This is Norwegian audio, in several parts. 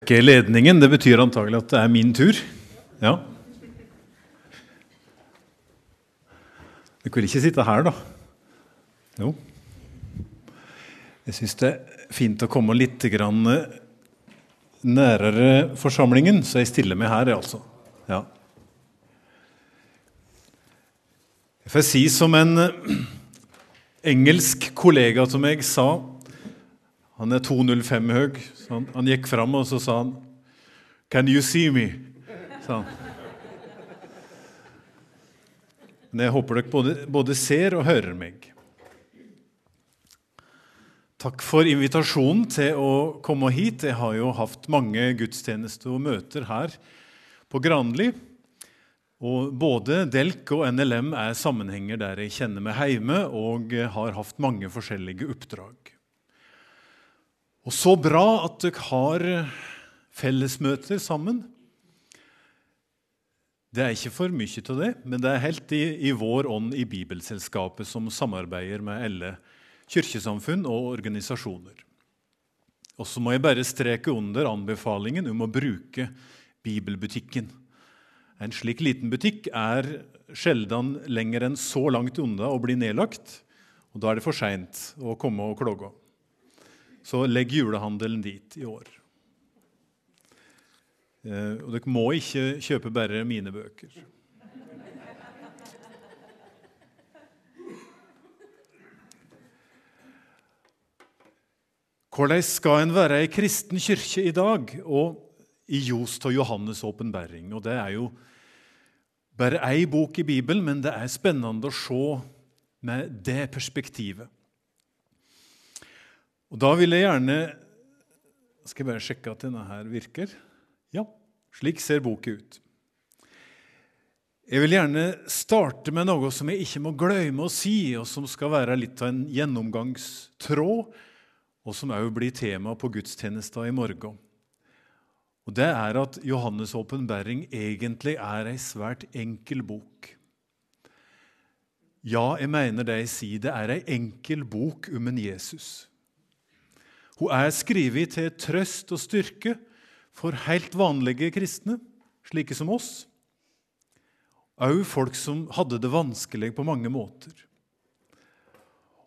Ikke ledningen. Det betyr antagelig at det er min tur. Ja. Dere vil ikke sitte her, da? Jo. Jeg syns det er fint å komme litt grann nærere forsamlingen, så jeg stiller meg her, altså. Ja. Jeg får si som en engelsk kollega til meg sa Han er 2,05 høy. Så han, han gikk fram og så sa han, 'Can you see me?' sa han. Men jeg håper dere både, både ser og hører meg. Takk for invitasjonen til å komme hit. Jeg har jo hatt mange gudstjenester og møter her på Granli. Og både DELK og NLM er sammenhenger der jeg kjenner meg hjemme og har hatt mange forskjellige oppdrag. Og så bra at dere har fellesmøter sammen. Det er ikke for mye av det, men det er helt i, i vår ånd i Bibelselskapet, som samarbeider med alle kirkesamfunn og organisasjoner. Og så må jeg bare streke under anbefalingen om å bruke bibelbutikken. En slik liten butikk er sjelden lenger enn så langt unna å bli nedlagt. Og da er det for seint å komme og klage. Så legg julehandelen dit i år. Eh, og dere må ikke kjøpe bare mine bøker. Hvordan skal en være ei kristen kirke i dag og i ljos av Johannes' åpenbaring? Og det er jo bare ei bok i Bibelen, men det er spennende å se med det perspektivet. Og Da vil jeg gjerne Skal jeg bare sjekke at denne her virker? Ja, slik ser boka ut. Jeg vil gjerne starte med noe som jeg ikke må glemme å si, og som skal være litt av en gjennomgangstråd, og som òg blir tema på gudstjenesta i morgen. Og Det er at Johannes' åpenbaring egentlig er ei svært enkel bok. Ja, jeg mener det jeg sier. Det er ei enkel bok om en Jesus. Hun er skrevet til trøst og styrke for helt vanlige kristne, slike som oss. Òg folk som hadde det vanskelig på mange måter.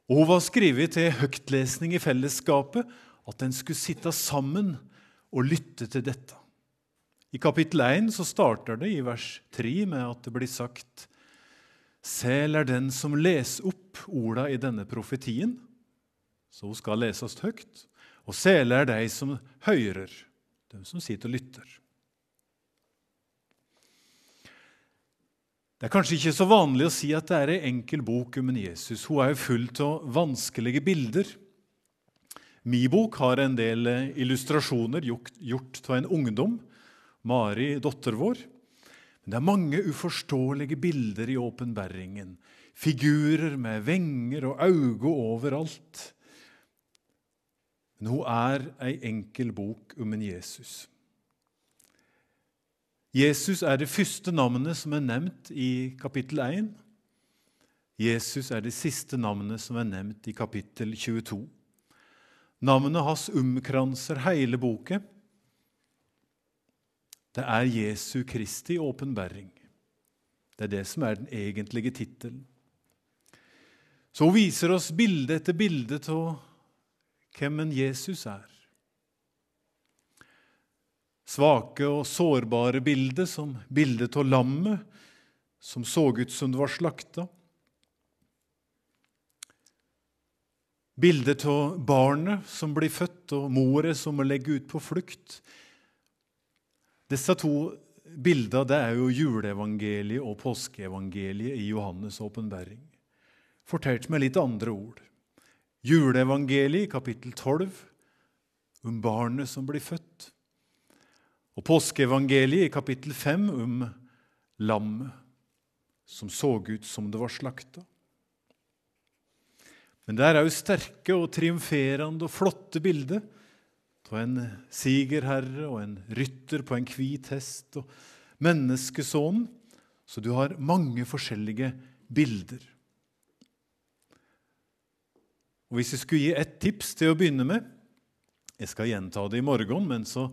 Og Hun var skrevet til høytlesning i fellesskapet, at en skulle sitte sammen og lytte til dette. I kapittel 1 så starter det i vers 3 med at det blir sagt Sel er den som leser opp orda i denne profetien, så hun skal leses høyt. Og sele er de som hører, de som sitter og lytter. Det er kanskje ikke så vanlig å si at det er ei enkel bok om Jesus. Hun er jo full av vanskelige bilder. Min bok har en del illustrasjoner gjort av en ungdom, Mari, datter vår. Men det er mange uforståelige bilder i åpenbaringen. Figurer med venger og øyne overalt. Men hun er ei enkel bok om en Jesus. Jesus er det første navnet som er nevnt i kapittel 1. Jesus er det siste navnet som er nevnt i kapittel 22. Navnet hans omkranser hele boka. Det er Jesu Kristi åpenbaring. Det er det som er den egentlige tittelen. Så hun viser oss bilde etter bilde av hvem en Jesus er. Svake og sårbare bilder, som bildet av lammet som så ut som det var slakta. Bildet av barnet som blir født, og moret som må legge ut på flukt. Disse to bildene det er jo juleevangeliet og påskeevangeliet i Johannes' åpenbaring. Fortalt med litt andre ord. Juleevangeliet, kapittel 12, om barnet som blir født. Og påskeevangeliet, kapittel 5, om lammet som så ut som det var slakta. Men det er òg sterke og triumferende og flotte bilder av en sigerherre og en rytter på en hvit hest og menneskesonen. Så du har mange forskjellige bilder. Og Hvis jeg skulle gi ett tips til å begynne med Jeg skal gjenta det i morgen, men så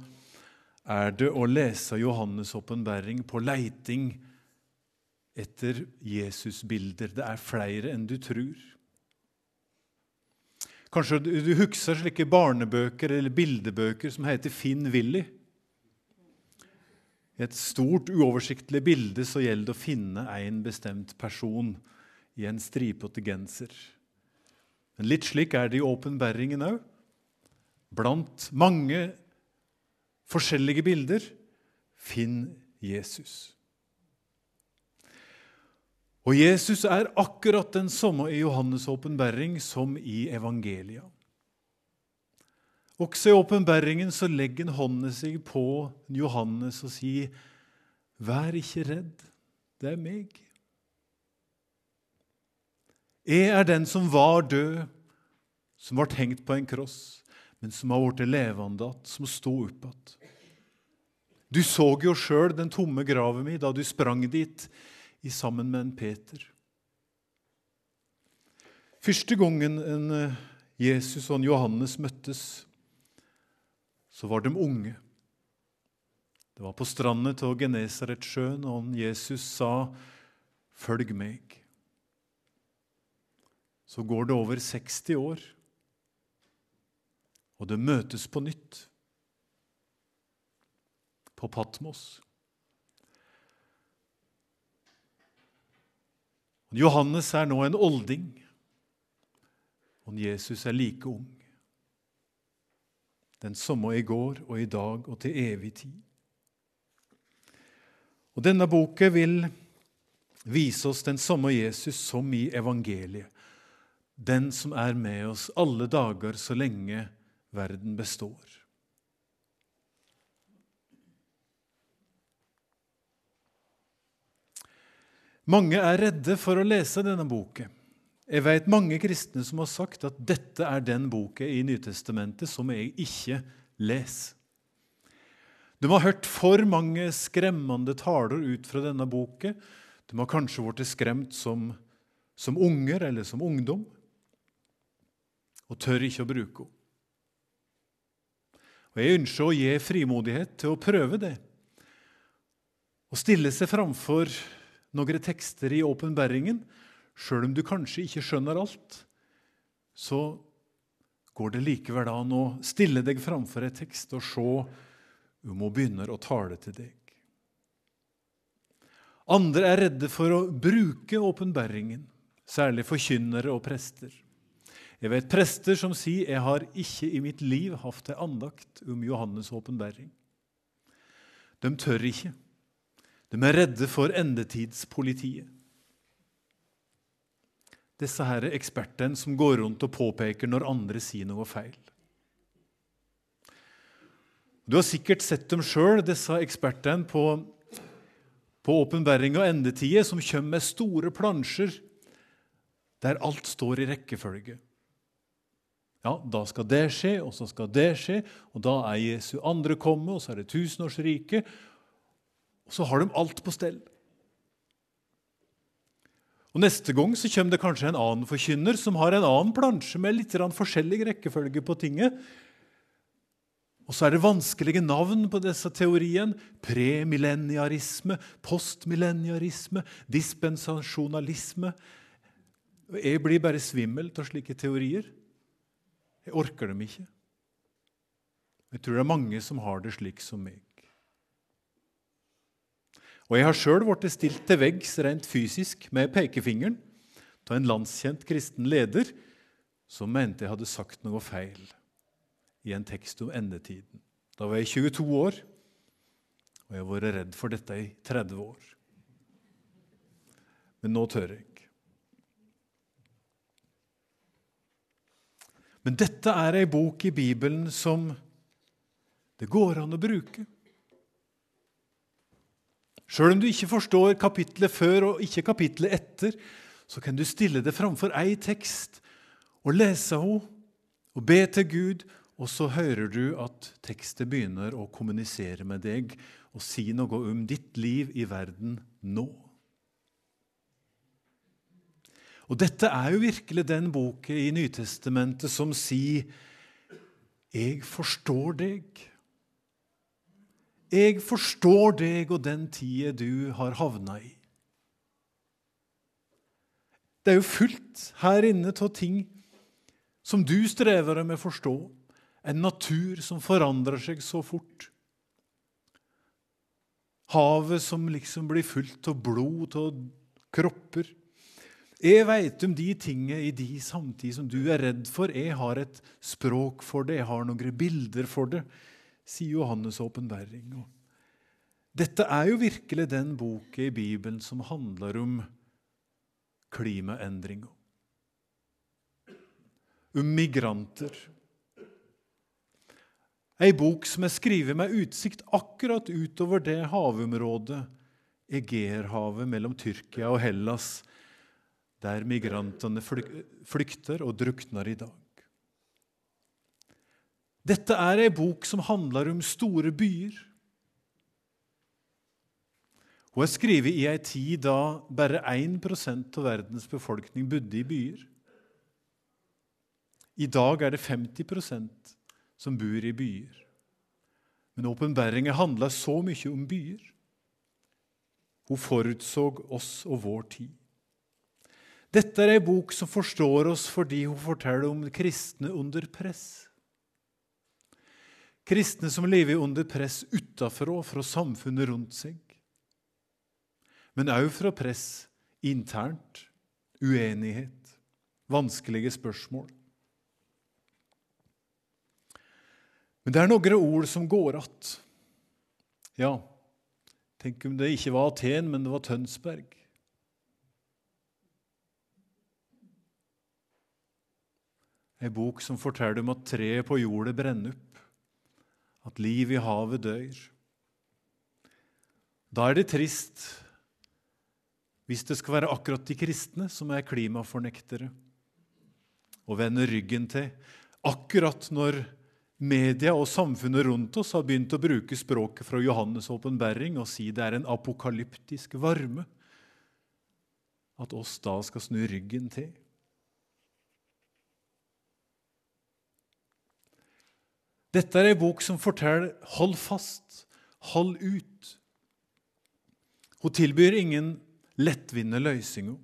er det å lese Johannes' åpenbaring på leiting etter Jesusbilder. Det er flere enn du tror. Kanskje du, du husker slike barnebøker eller bildebøker som heter Finn Willy. I et stort, uoversiktlig bilde så gjelder det å finne en bestemt person i en stripete genser. Men litt slik er det i åpenbæringen òg. Blant mange forskjellige bilder finn Jesus. Og Jesus er akkurat den samme i Johannes' åpenbæring som i evangelia. Også i åpenbæringen så legger han hånda seg på Johannes og sier, 'Vær ikke redd, det er meg.' Jeg er den som var død, som ble hengt på en kross, men som har blitt levende igjen, som sto opp igjen. Du så jo sjøl den tomme grava mi da du sprang dit i sammen med en Peter. Første gangen en eh, Jesus og en Johannes møttes, så var de unge. Det var på stranda av Genesaretsjøen, og Jesus sa, 'Følg meg'. Så går det over 60 år, og det møtes på nytt på Patmos. Johannes er nå en olding, og Jesus er like ung. Den samme i går og i dag og til evig tid. Og Denne boka vil vise oss den samme Jesus som i evangeliet. Den som er med oss alle dager så lenge verden består. Mange er redde for å lese denne boken. Jeg vet mange kristne som har sagt at dette er den boken i Nytestamentet som jeg ikke leser. De har hørt for mange skremmende taler ut fra denne boken. De har kanskje blitt skremt som, som unger eller som ungdom og tør ikke å bruke henne. Og Jeg ønsker å gi frimodighet til å prøve det. Å stille seg framfor noen tekster i åpenbaringen, sjøl om du kanskje ikke skjønner alt, så går det likevel an å stille deg framfor et tekst og se om hun begynner å tale til deg. Andre er redde for å bruke åpenbaringen, særlig forkynnere og prester. Jeg vet prester som sier 'Jeg har ikke i mitt liv hatt ei andakt om Johannes' åpenbaring'. De tør ikke. De er redde for endetidspolitiet. Disse her ekspertene som går rundt og påpeker når andre sier noe feil. Du har sikkert sett dem sjøl, disse ekspertene på, på åpenbaring av endetider, som kommer med store plansjer der alt står i rekkefølge. Ja, da skal det skje, og så skal det skje, og da er Jesu andre komme, og så er det tusenårsriket, og så har de alt på stell. Og Neste gang så kommer det kanskje en annen forkynner som har en annen plansje med litt forskjellig rekkefølge på tinget. Og så er det vanskelige navn på disse teoriene. Premillenniarisme, postmillenniarisme, dispensasjonalisme. Jeg blir bare svimmel av slike teorier. Jeg orker dem ikke. Jeg tror det er mange som har det slik som meg. Og jeg har sjøl blitt stilt til veggs rent fysisk med pekefingeren av en landskjent kristen leder som mente jeg hadde sagt noe feil i en tekst om endetiden. Da var jeg 22 år, og jeg har vært redd for dette i 30 år. Men nå tør jeg. Men dette er ei bok i Bibelen som det går an å bruke. Sjøl om du ikke forstår kapitlet før og ikke kapitlet etter, så kan du stille det framfor ei tekst og lese henne og be til Gud, og så hører du at tekstet begynner å kommunisere med deg og si noe om ditt liv i verden nå. Og Dette er jo virkelig den boka i Nytestamentet som sier 'Jeg forstår deg'. Jeg forstår deg og den tida du har havna i. Det er jo fullt her inne av ting som du strever med å forstå. En natur som forandrer seg så fort. Havet som liksom blir fullt av blod, av kropper. Jeg veit om de tingene i de samtid som du er redd for. Jeg har et språk for det, jeg har noen bilder for det, sier Johannes' åpenbaring. Dette er jo virkelig den boka i Bibelen som handler om klimaendringer. Om migranter Ei bok som er skrevet med utsikt akkurat utover det havområdet Egerhavet mellom Tyrkia og Hellas, der migrantene flykter og drukner i dag. Dette er ei bok som handler om store byer. Hun er skrevet i ei tid da bare 1 av verdens befolkning bodde i byer. I dag er det 50% som bor i byer. Men åpenbæringen handler så mye om byer. Hun forutså oss og vår tid. Dette er ei bok som forstår oss fordi hun forteller om kristne under press. Kristne som lever under press utafra, fra samfunnet rundt seg. Men òg fra press internt, uenighet, vanskelige spørsmål. Men det er noen ord som går att. Ja, tenk om det ikke var Aten, men det var Tønsberg. Ei bok som forteller om at treet på jordet brenner opp, at liv i havet dør. Da er det trist hvis det skal være akkurat de kristne som er klimafornektere og vender ryggen til, akkurat når Media og samfunnet rundt oss har begynt å bruke språket fra Johannes' åpenbaring og si det er en apokalyptisk varme. At oss da skal snu ryggen til. Dette er ei bok som forteller 'hold fast, hold ut'. Hun tilbyr ingen lettvinte løsninger.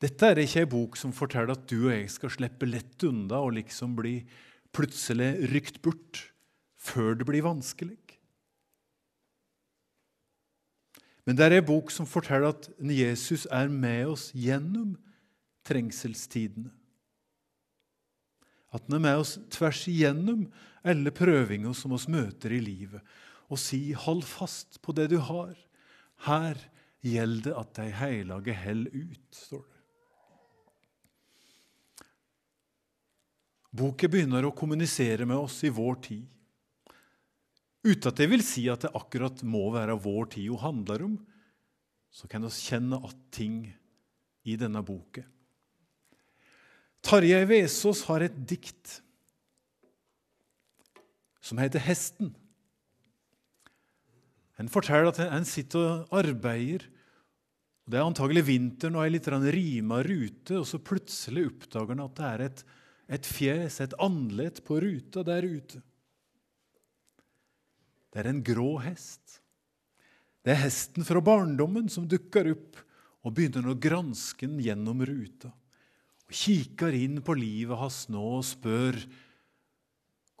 Dette er ikke ei bok som forteller at du og jeg skal slippe lett unna og liksom bli plutselig rykt bort før det blir vanskelig. Men det er ei bok som forteller at Jesus er med oss gjennom trengselstidene. At den er med oss tvers igjennom alle prøvinger som oss møter i livet, og si, 'hold fast på det du har'. Her gjelder det at de hellige held ut, står det. Boken begynner å kommunisere med oss i vår tid. Uten at det vil si at det akkurat må være vår tid hun handler om, så kan vi kjenne at ting i denne boken. Tarjei Vesaas har et dikt som heter 'Hesten'. Han forteller at han sitter og arbeider. Det er antagelig vinteren og ei litt rima rute, og så plutselig oppdager han at det er et et fjes, et andlet på ruta der ute. Det er en grå hest. Det er hesten fra barndommen som dukker opp og begynner å granske den gjennom ruta. Og kikker inn på livet hans nå og spør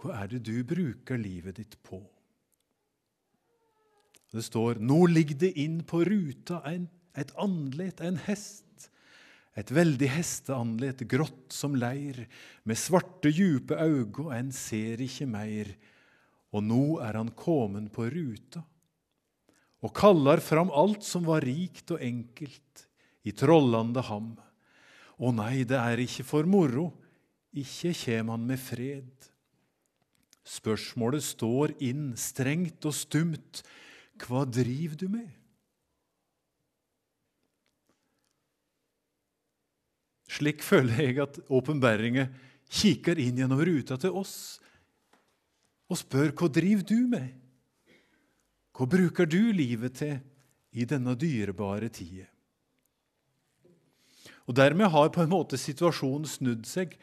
hva er det du bruker livet ditt på? Det står nå ligger det inn på ruta en, et andlet, en hest, et veldig hesteandlet, grått som leir, med svarte, djupe øyne, en ser ikke meir. Og nå er han kommet på ruta og kaller fram alt som var rikt og enkelt i trollande ham. Å nei, det er ikke for moro, ikke kjem han med fred. Spørsmålet står inn strengt og stumt, hva driver du med? Slik føler jeg at åpenbæringen kikker inn gjennom ruta til oss og spør hva driver du med? Hva bruker du livet til i denne dyrebare tida? Og Dermed har på en måte situasjonen snudd seg.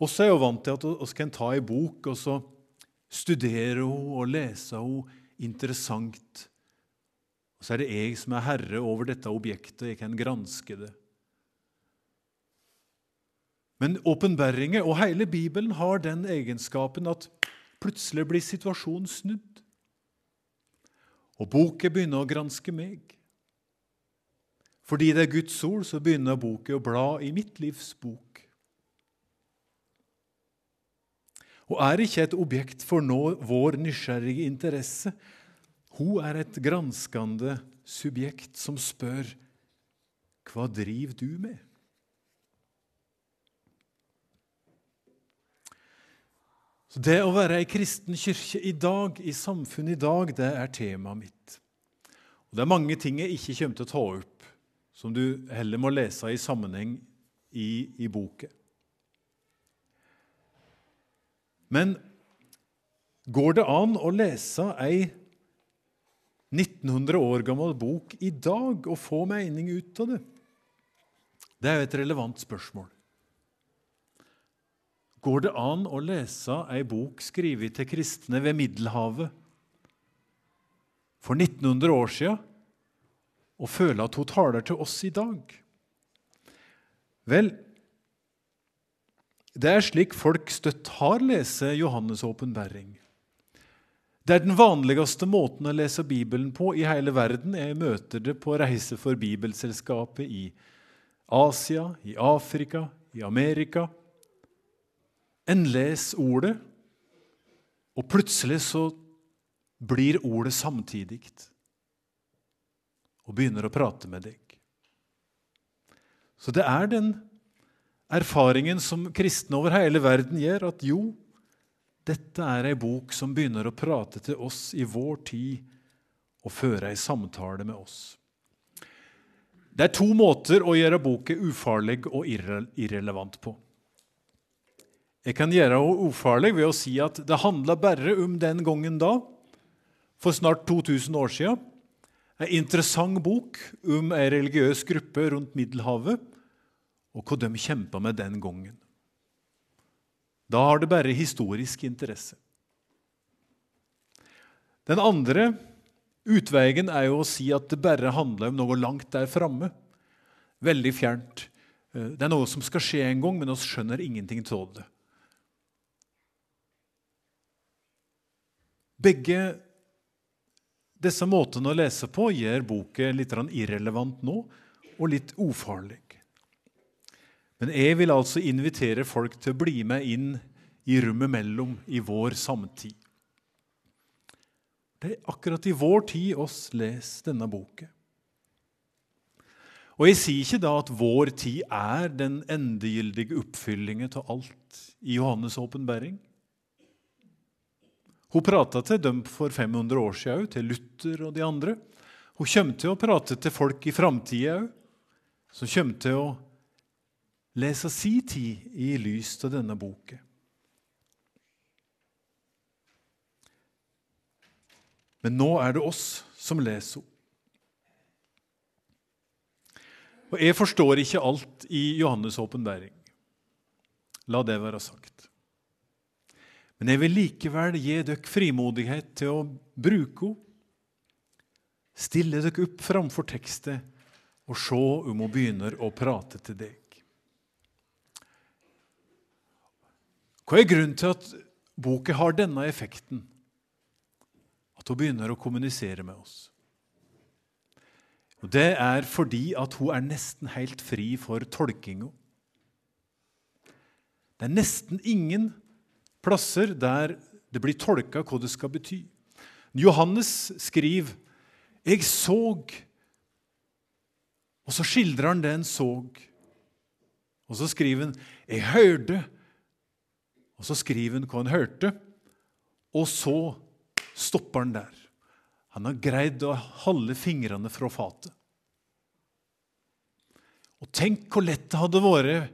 Også er jo vant til at vi kan ta ei bok og så studere hun og lese hun interessant. Og så er det jeg som er herre over dette objektet, jeg kan granske det. Men åpenbæringer og hele Bibelen har den egenskapen at plutselig blir situasjonen snudd. Og boka begynner å granske meg. Fordi det er Guds ord, så begynner boken å bla i mitt livs bok. Hun er ikke et objekt for nå vår nysgjerrige interesse. Hun er et granskende subjekt som spør hva driver du med? Så Det å være ei kristen kirke i dag, i samfunnet i dag, det er temaet mitt. Og Det er mange ting jeg ikke kommer til å ta opp, som du heller må lese i sammenheng i, i boken. Men går det an å lese ei 1900 år gammel bok i dag og få mening ut av det? Det er jo et relevant spørsmål. Går det an å lese ei bok skrevet til kristne ved Middelhavet for 1900 år siden og føle at hun taler til oss i dag? Vel, det er slik folk støtt har lest Johannes' åpenbæring. Det er den vanligste måten å lese Bibelen på i hele verden. Jeg møter det på Reise for Bibelselskapet i Asia, i Afrika, i Amerika. En leser ordet, og plutselig så blir ordet samtidig og begynner å prate med deg. Så det er den erfaringen som kristne over hele verden gjør, at jo, dette er ei bok som begynner å prate til oss i vår tid og føre ei samtale med oss. Det er to måter å gjøre boka ufarlig og irrelevant på. Jeg kan gjøre henne ufarlig ved å si at det handla bare om den gangen da, for snart 2000 år siden. En interessant bok om en religiøs gruppe rundt Middelhavet og hva de kjempa med den gangen. Da har det bare historisk interesse. Den andre utveien er jo å si at det bare handler om noe langt der framme. Veldig fjernt. Eh, det er noe som skal skje en gang, men vi skjønner ingenting av det. Begge disse måtene å lese på gjør boken litt irrelevant nå og litt ufarlig. Men jeg vil altså invitere folk til å bli med inn i rommet mellom i vår samtid. Det er akkurat i vår tid oss leser denne boken. Og Jeg sier ikke da at vår tid er den endegyldige oppfyllingen av alt i Johannes' åpenbaring. Hun prata til dem for 500 år siden òg, til Luther og de andre. Hun kommer til å prate til folk i framtida òg, som kommer til å lese si tid i lys av denne boka. Men nå er det oss som leser henne. Og jeg forstår ikke alt i Johannes' åpenbæring. La det være sagt. Men jeg vil likevel gi dere frimodighet til å bruke henne. Stille dere opp framfor tekstet og se om hun begynner å prate til deg. Hva er grunnen til at boka har denne effekten? At hun begynner å kommunisere med oss. Og Det er fordi at hun er nesten helt fri for tolkinga. Det er nesten ingen plasser der det blir tolka hva det skal bety. Johannes skriver 'Jeg såg', og så skildrer han det han såg. Og så skriver han 'Jeg hørte', og så skriver han hva han hørte, og så stopper han der. Han har greid å holde fingrene fra fatet. Og tenk hvor lett det hadde vært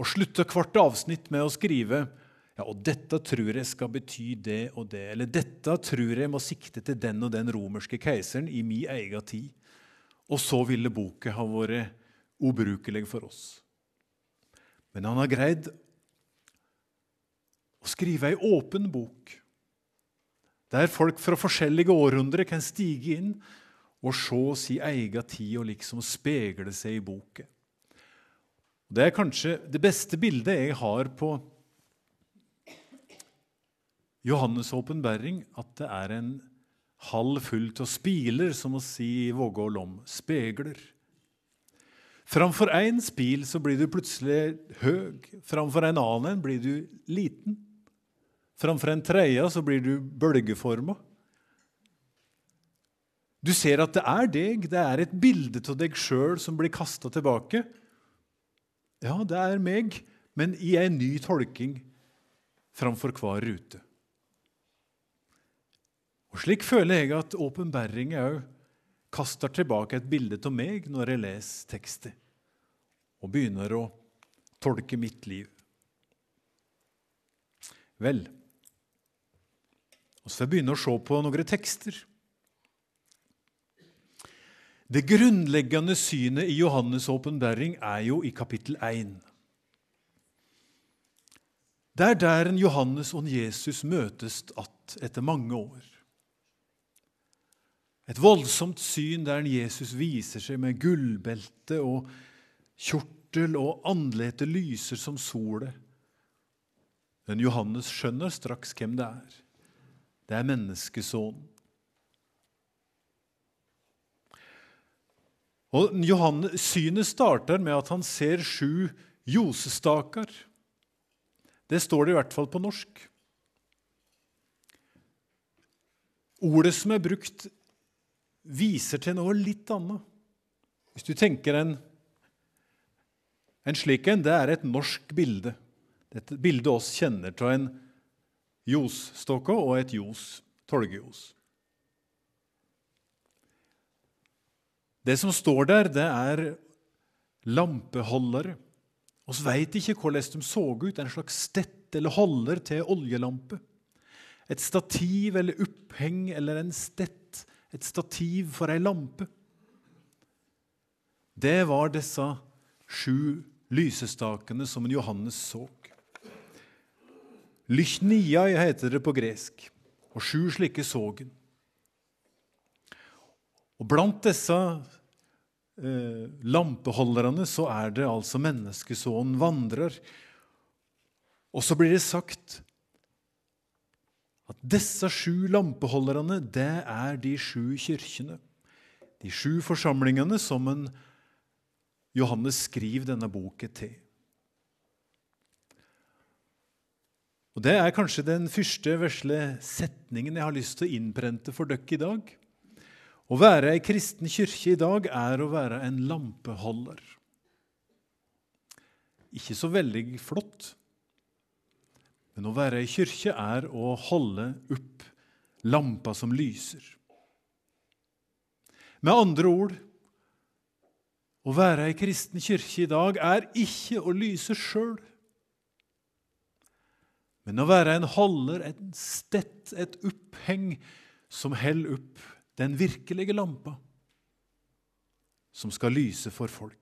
å slutte hvert avsnitt med å skrive ja, og dette tror jeg skal bety det og det, eller dette tror jeg må sikte til den og den romerske keiseren i min egen tid. Og så ville boka ha vært ubrukelig for oss. Men han har greid å skrive ei åpen bok, der folk fra forskjellige århundrer kan stige inn og se si egen tid og liksom speile seg i boka. Det er kanskje det beste bildet jeg har på Johannes' åpenbaring, at det er en halv full av spiler, som å si i Vågål Lom. Spegler. Framfor én spil så blir du plutselig høg. Framfor en annen blir du liten. Framfor en tredje så blir du bølgeforma. Du ser at det er deg, det er et bilde av deg sjøl som blir kasta tilbake. Ja, det er meg, men i en ny tolking framfor hver rute. Og Slik føler jeg at åpenbaring òg kaster tilbake et bilde av meg når jeg leser tekster, og begynner å tolke mitt liv. Vel, så får begynne å se på noen tekster. Det grunnleggende synet i Johannes' åpenbaring er jo i kapittel 1. Det er der en Johannes og en Jesus møtes att etter mange år. Et voldsomt syn der Jesus viser seg med gullbelte og kjortel, og andletet lyser som solet. Men Johannes skjønner straks hvem det er. Det er menneskesonen. Og Johannes, Synet starter med at han ser sju ljosestaker. Det står det i hvert fall på norsk. Ordet som er brukt, viser til noe litt annet. Hvis du tenker en, en slik en, det er et norsk bilde. Dette bildet oss kjenner til en ljosstokke og et ljos, tolgejos. Det som står der, det er lampeholdere. Vi veit ikke hvordan de så ut. En slags stett eller holder til oljelampe. Et stativ eller oppheng eller en stett, et stativ for ei lampe. Det var disse sju lysestakene som Johannes så. Lychniai heter det på gresk, og sju slike så han. Og blant disse eh, lampeholderne så er det altså menneskesonen vandrer. Og så blir det sagt at disse sju lampeholderne, det er de sju kirkene. De sju forsamlingene som en Johannes skriver denne boken til. Og Det er kanskje den første vesle setningen jeg har lyst til å innprente for dere i dag. Å være ei kristen kirke i dag er å være en lampeholder. Ikke så veldig flott, men å være i kirke er å holde opp lampa som lyser. Med andre ord å være ei kristen kirke i dag er ikke å lyse sjøl, men å være en holder, en stett, et oppheng som holder opp den virkelige lampa som skal lyse for folk.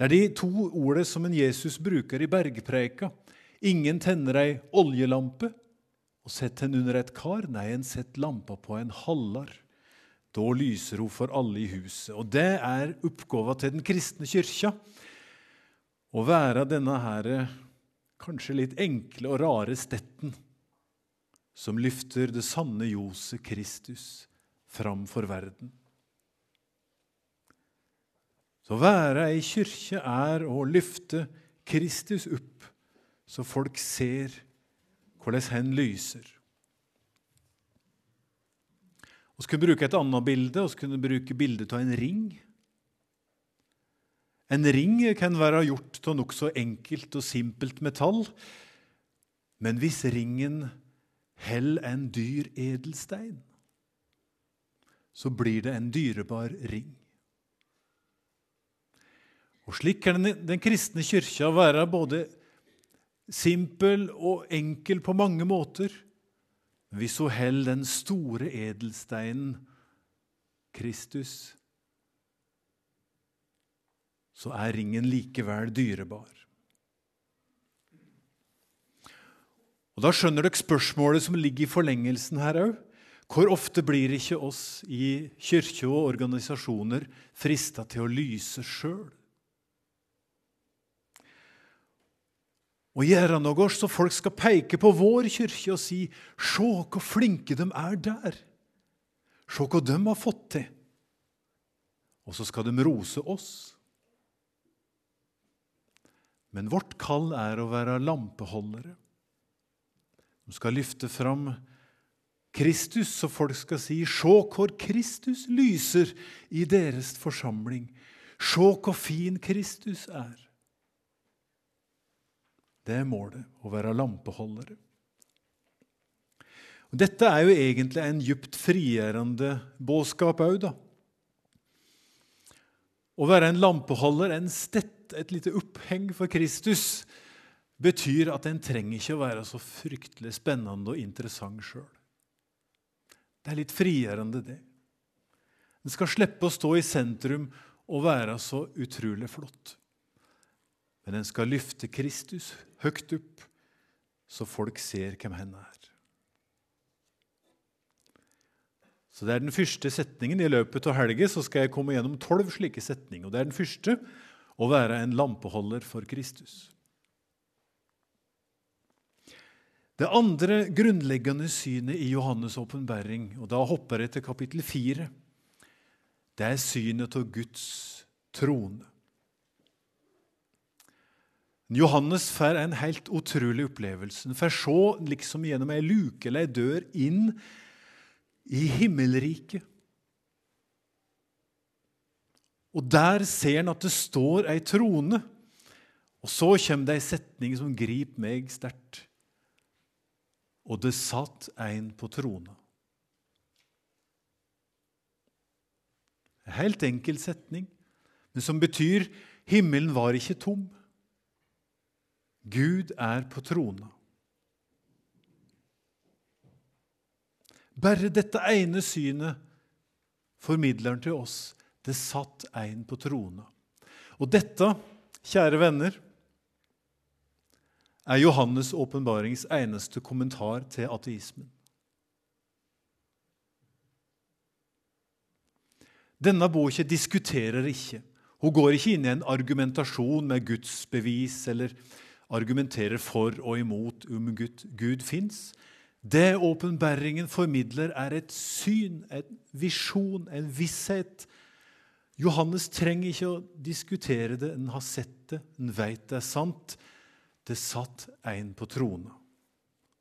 Det er de to ordene som en Jesus bruker i bergpreika. Ingen tenner ei oljelampe og setter den under et kar. Nei, en setter lampa på en hallar. Da lyser hun for alle i huset. Og det er oppgava til den kristne kyrkja. Å være denne her, kanskje litt enkle og rare stetten som løfter det sanne ljoset Kristus fram for verden. Så å være ei kyrkje er å løfte Kristus opp, så folk ser hvordan han lyser. Vi kunne bruke et annet bilde. Vi kunne bruke bildet av en ring. En ring kan være gjort av nokså enkelt og simpelt metall, men hvis ringen Hell en dyr edelstein, så blir det en dyrebar ring. Og Slik kan den, den kristne kyrkja være både simpel og enkel på mange måter hvis hun holder den store edelsteinen Kristus, så er ringen likevel dyrebar. Og Da skjønner dere spørsmålet som ligger i forlengelsen her òg. Hvor ofte blir ikke oss i kirke og organisasjoner frista til å lyse sjøl? Og gjøre noe så folk skal peke på vår kirke og si 'Se hvor flinke de er der'. Se hva de har fått til. Og så skal de rose oss. Men vårt kall er å være lampeholdere. De skal løfte fram Kristus, så folk skal si 'Se hvor Kristus lyser i deres forsamling'. Se hvor fin Kristus er. Det er målet, å være lampeholdere. Og dette er jo egentlig en djupt frigjørende budskap òg, da. Å være en lampeholder, en stett, et lite oppheng for Kristus, betyr at en trenger ikke å være så fryktelig spennende og interessant sjøl. Det er litt frigjørende, det. En skal slippe å stå i sentrum og være så utrolig flott. Men en skal løfte Kristus høyt opp, så folk ser hvem han er. Så Det er den første setningen. I løpet av helga skal jeg komme gjennom tolv slike setninger. og Det er den første å være en lampeholder for Kristus. Det andre grunnleggende synet i Johannes' åpenbaring, og da hopper jeg til kapittel fire, det er synet av Guds trone. Johannes får en helt utrolig opplevelse. Han får se liksom gjennom ei luke eller ei dør inn i himmelriket. Og der ser han at det står ei trone. Og så kommer det ei setning som griper meg sterkt og det satt en på trona. En helt enkel setning, men som betyr himmelen var ikke tom. Gud er på trona. Bare dette ene synet formidler han til oss. Det satt en på trona. Og dette, kjære venner, er Johannes' åpenbarings eneste kommentar til ateismen. Denne boka diskuterer ikke. Hun går ikke inn i en argumentasjon med Guds bevis eller argumenterer for og imot om Gud, Gud fins. Det åpenbaringen formidler, er et syn, en visjon, en visshet. Johannes trenger ikke å diskutere det. En har sett det, en veit det er sant det satt en på trona.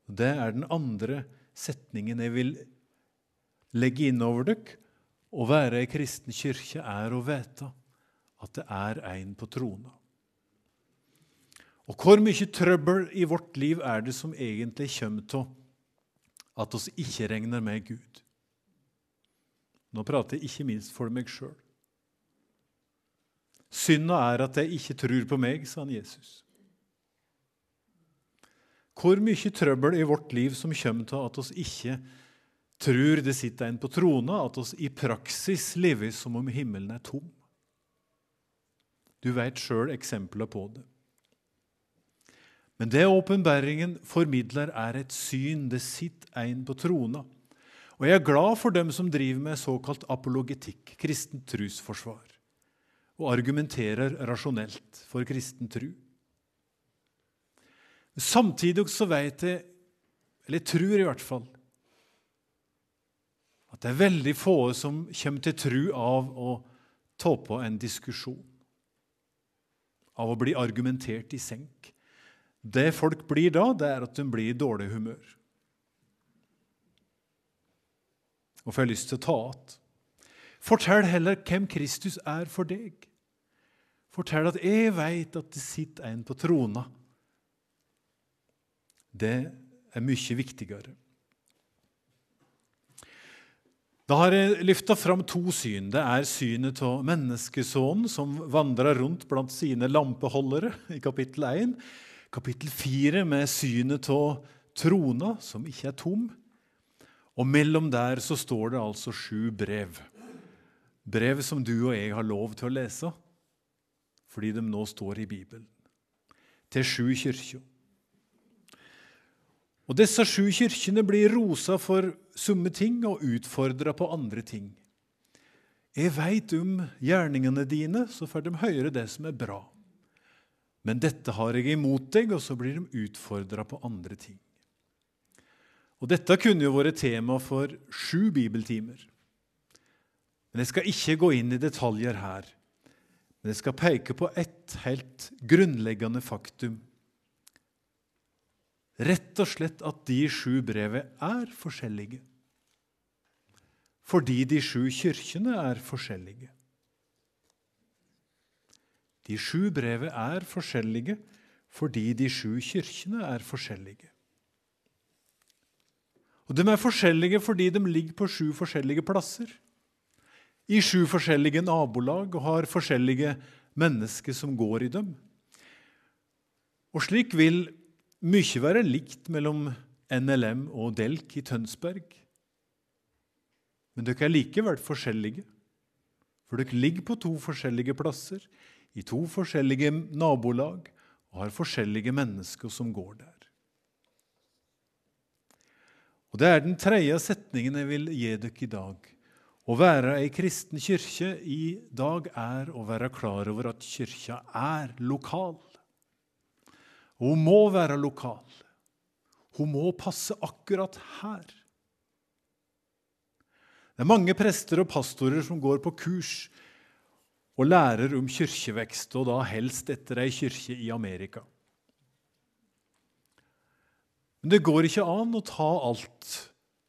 Det er den andre setningen jeg vil legge inn over dere. Å være ei kristen kirke er å vite at det er en på trona. Og hvor mye trøbbel i vårt liv er det som egentlig kommer av at oss ikke regner med Gud? Nå prater jeg ikke minst for meg sjøl. Synda er at jeg ikke tror på meg, sa han Jesus. Hvor mye trøbbel i vårt liv som kommer av at oss ikke tror det sitter en på trona, at oss i praksis lever som om himmelen er tom. Du vet sjøl eksempler på det. Men det åpenbaringen formidler, er et syn. Det sitter en på trona. Og jeg er glad for dem som driver med såkalt apologetikk, kristent trosforsvar, og argumenterer rasjonelt for kristen tru. Samtidig så vet jeg, eller tror i hvert fall, at det er veldig få som kommer til tru av å ta på en diskusjon, av å bli argumentert i senk. Det folk blir da, det er at de blir i dårlig humør. Og får lyst til å ta igjen. Fortell heller hvem Kristus er for deg. Fortell at jeg veit at det sitter en på trona det er mye viktigere. Da har jeg løfta fram to syn. Det er synet av menneskesonen som vandrer rundt blant sine lampeholdere i kapittel 1. Kapittel 4 med synet av trona, som ikke er tom. Og mellom der så står det altså sju brev. Brev som du og jeg har lov til å lese, fordi de nå står i Bibelen. Til sju kirker. Og Disse sju kirkene blir rosa for summe ting og utfordra på andre ting. Jeg veit om gjerningene dine, så får de høre det som er bra. Men dette har jeg imot deg, og så blir de utfordra på andre ting. Og Dette kunne jo vært tema for sju bibeltimer. Men Jeg skal ikke gå inn i detaljer her. Men jeg skal peke på ett helt grunnleggende faktum. Rett og slett at de sju brevene er forskjellige. Fordi de sju kirkene er forskjellige. De sju brevet er forskjellige fordi de sju kirkene er forskjellige. Og De er forskjellige fordi de ligger på sju forskjellige plasser. I sju forskjellige nabolag og har forskjellige mennesker som går i dem. Og slik vil mye være likt mellom NLM og Delk i Tønsberg. Men dere er likevel forskjellige, for dere ligger på to forskjellige plasser, i to forskjellige nabolag, og har forskjellige mennesker som går der. Og Det er den tredje setningen jeg vil gi dere i dag. Å være ei kristen kirke i dag er å være klar over at kirka er lokal. Og Hun må være lokal. Hun må passe akkurat her. Det er mange prester og pastorer som går på kurs og lærer om kirkevekst, og da helst etter ei kirke i Amerika. Men det går ikke an å ta alt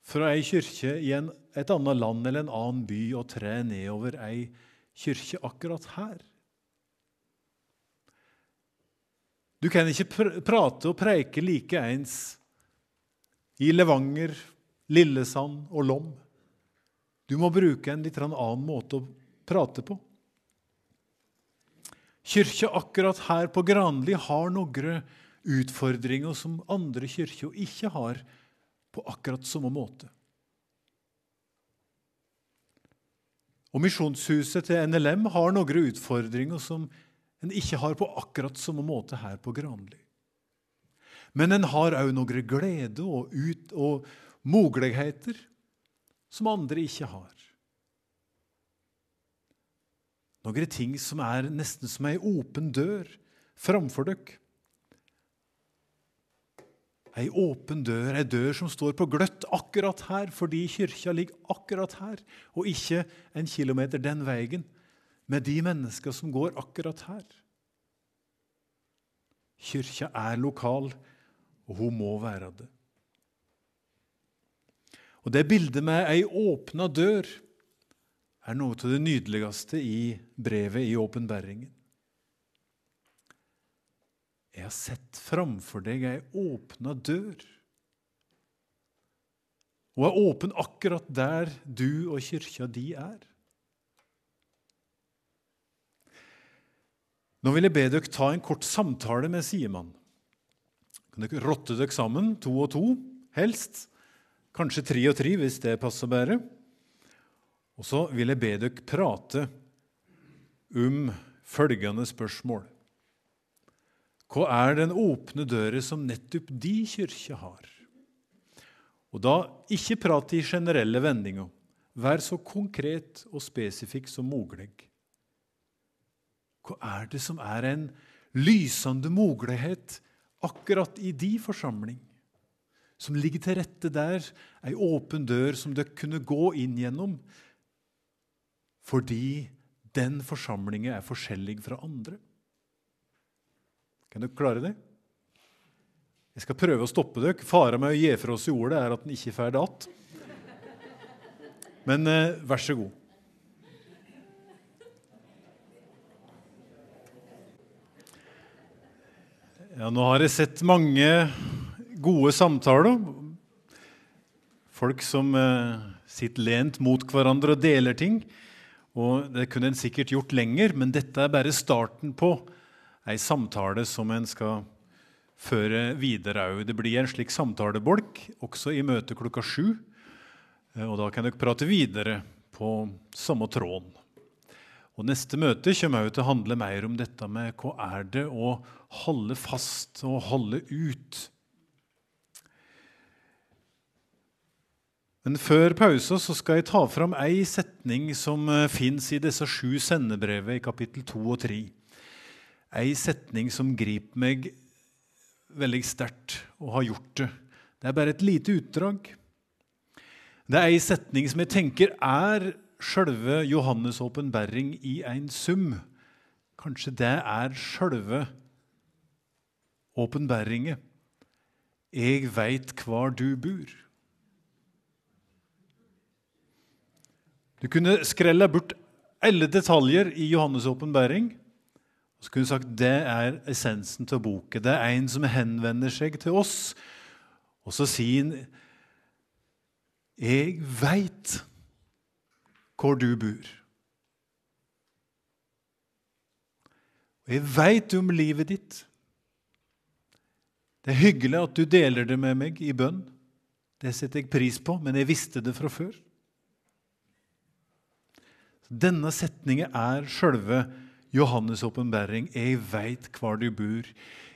fra ei kirke i en, et annet land eller en annen by og tre nedover ei kirke akkurat her. Du kan ikke pr prate og preike like ens i Levanger, Lillesand og Lom. Du må bruke en litt annen måte å prate på. Kyrkja akkurat her på Granli har noen utfordringer som andre kirker ikke har på akkurat samme måte. Og Misjonshuset til NLM har noen utfordringer som en ikke har på akkurat samme måte her på Granli. Men en har òg noen glede og, ut, og muligheter som andre ikke har. Noen ting som er nesten som ei åpen dør framfor dere. Ei åpen dør, ei dør som står på gløtt akkurat her, fordi kyrkja ligger akkurat her, og ikke en kilometer den veien, med de mennesker som går akkurat her. Kyrkja er lokal, og hun må være det. Og Det bildet med ei åpna dør er noe av det nydeligste i brevet i åpenbæringen. Jeg har sett framfor deg ei åpna dør. Og er åpen akkurat der du og kirka di er. Nå vil jeg be dere ta en kort samtale med Siemann. Kan dere rotte dere sammen, to og to, helst. Kanskje tre og tre, hvis det passer bedre. Og så vil jeg be dere prate om følgende spørsmål. Hva er den åpne døra som nettopp de kirke har? Og da ikke prat i generelle vendinger. Vær så konkret og spesifikk som mulig. Hva er det som er en lysende mulighet akkurat i de forsamling? Som ligger til rette der, ei åpen dør som dere kunne gå inn gjennom fordi den forsamlingen er forskjellig fra andre. Kan dere klare det? Jeg skal prøve å stoppe dere. Faren med å gi fra oss i ordet er at den ikke får det att. Men eh, vær så god. Ja, nå har jeg sett mange gode samtaler. Folk som eh, sitter lent mot hverandre og deler ting. Og Det kunne en sikkert gjort lenger, men dette er bare starten på ei samtale som en skal føre videre òg. Det blir en slik samtalebolk også i møtet klokka sju. Eh, og Da kan dere prate videre på samme tråden. Og Neste møte kommer også til å handle mer om dette med hva er det å holde fast og holde ut. Men før pausa så skal jeg ta fram ei setning som eh, fins i disse sju sendebrevene i kapittel 2 og 3. Ei setning som griper meg veldig sterkt, og har gjort det. Det er bare et lite utdrag. Det er ei setning som jeg tenker er sjølve Johannes' åpenbaring i en sum. Kanskje det er sjølve åpenbaringa. Jeg veit hvor du bor. Du kunne skrella bort alle detaljer i Johannes' åpenbaring. Og så kunne du sagt det er essensen til boken. Det er en som henvender seg til oss, og så sier han Jeg veit hvor du bor. Jeg veit om livet ditt. Det er hyggelig at du deler det med meg i bønn. Det setter jeg pris på, men jeg visste det fra før. Denne setningen er sjølve Johannes' åpenbaring. 'Jeg veit hvor du bor'.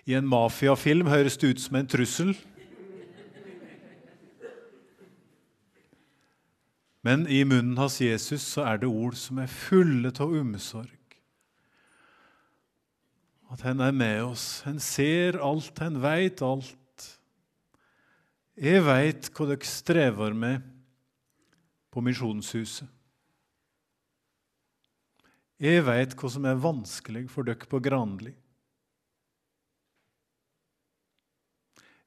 I en mafiafilm høres det ut som en trussel. Men i munnen hans Jesus så er det ord som er fulle av omsorg. At han er med oss. Han ser alt, han veit alt. Jeg veit hva dere strever med på Misjonshuset. Jeg veit hva som er vanskelig for dere på Granli.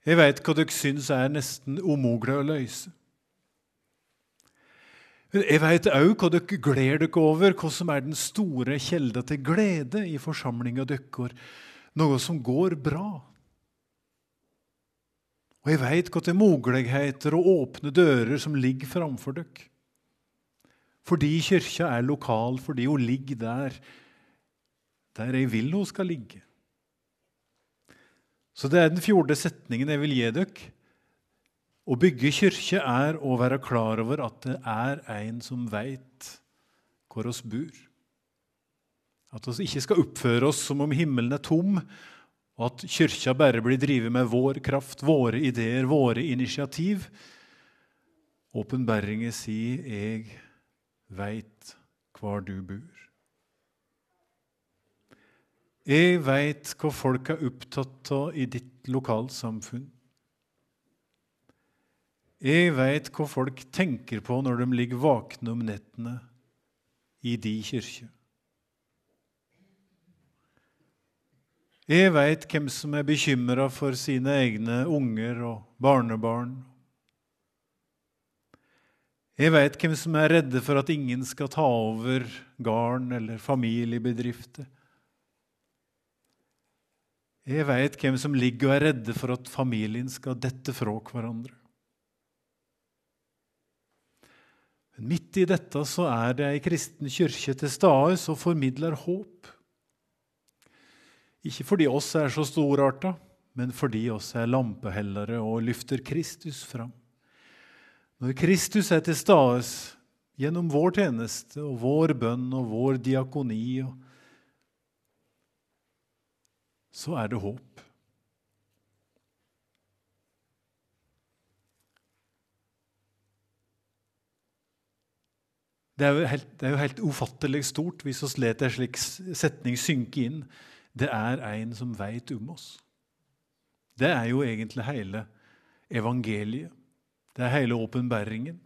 Jeg veit hva dere syns er nesten umulig å løse. Jeg veit òg hva dere gleder dere over, hva som er den store kjelda til glede i forsamlinga deres, noe som går bra. Og jeg veit hva til muligheter og åpne dører som ligger framfor dere. Fordi kyrkja er lokal, fordi hun ligger der der jeg vil hun skal ligge. Så det er den fjorde setningen jeg vil gi dere. Å bygge kirke er å være klar over at det er en som veit hvor oss bor. At vi ikke skal oppføre oss som om himmelen er tom, og at kyrkja bare blir drevet med vår kraft, våre ideer, våre initiativ. Åpenbæringen sier 'Jeg veit hvor du bor'. Jeg veit hva folk er opptatt av i ditt lokalsamfunn. Jeg veit hva folk tenker på når de ligger våkne om nettene i de kirke. Jeg veit hvem som er bekymra for sine egne unger og barnebarn jeg vet hvem som er redde for at ingen skal ta over gården eller familiebedrifter. Jeg vet hvem som ligger og er redde for at familien skal dette fra hverandre. Men midt i dette så er det ei kristen kirke til stede som formidler håp. Ikke fordi oss er så storarta, men fordi oss er lampehellere og løfter Kristus fram. Når Kristus er til stede gjennom vår tjeneste og vår bønn og vår diakoni, så er det håp. Det er, jo helt, det er jo helt ufattelig stort hvis vi lar en slik setning synke inn. Det er en som veit om oss. Det er jo egentlig hele evangeliet. Det er hele åpenbæringen.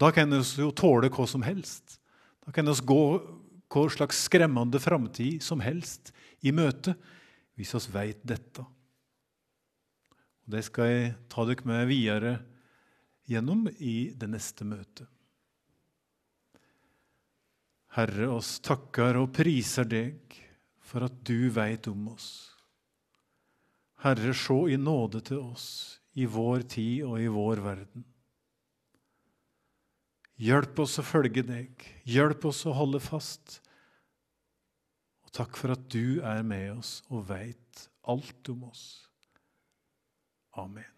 Da kan vi jo tåle hva som helst. Da kan vi gå hva slags skremmende framtid som helst i møte hvis vi veit dette. Og Det skal jeg ta dere med videre gjennom i det neste møtet. Herre, oss takker og priser deg for at du veit om oss. Herre, se i nåde til oss i vår tid og i vår verden. Hjelp oss å følge deg. Hjelp oss å holde fast. Og takk for at du er med oss og veit alt om oss. Amen.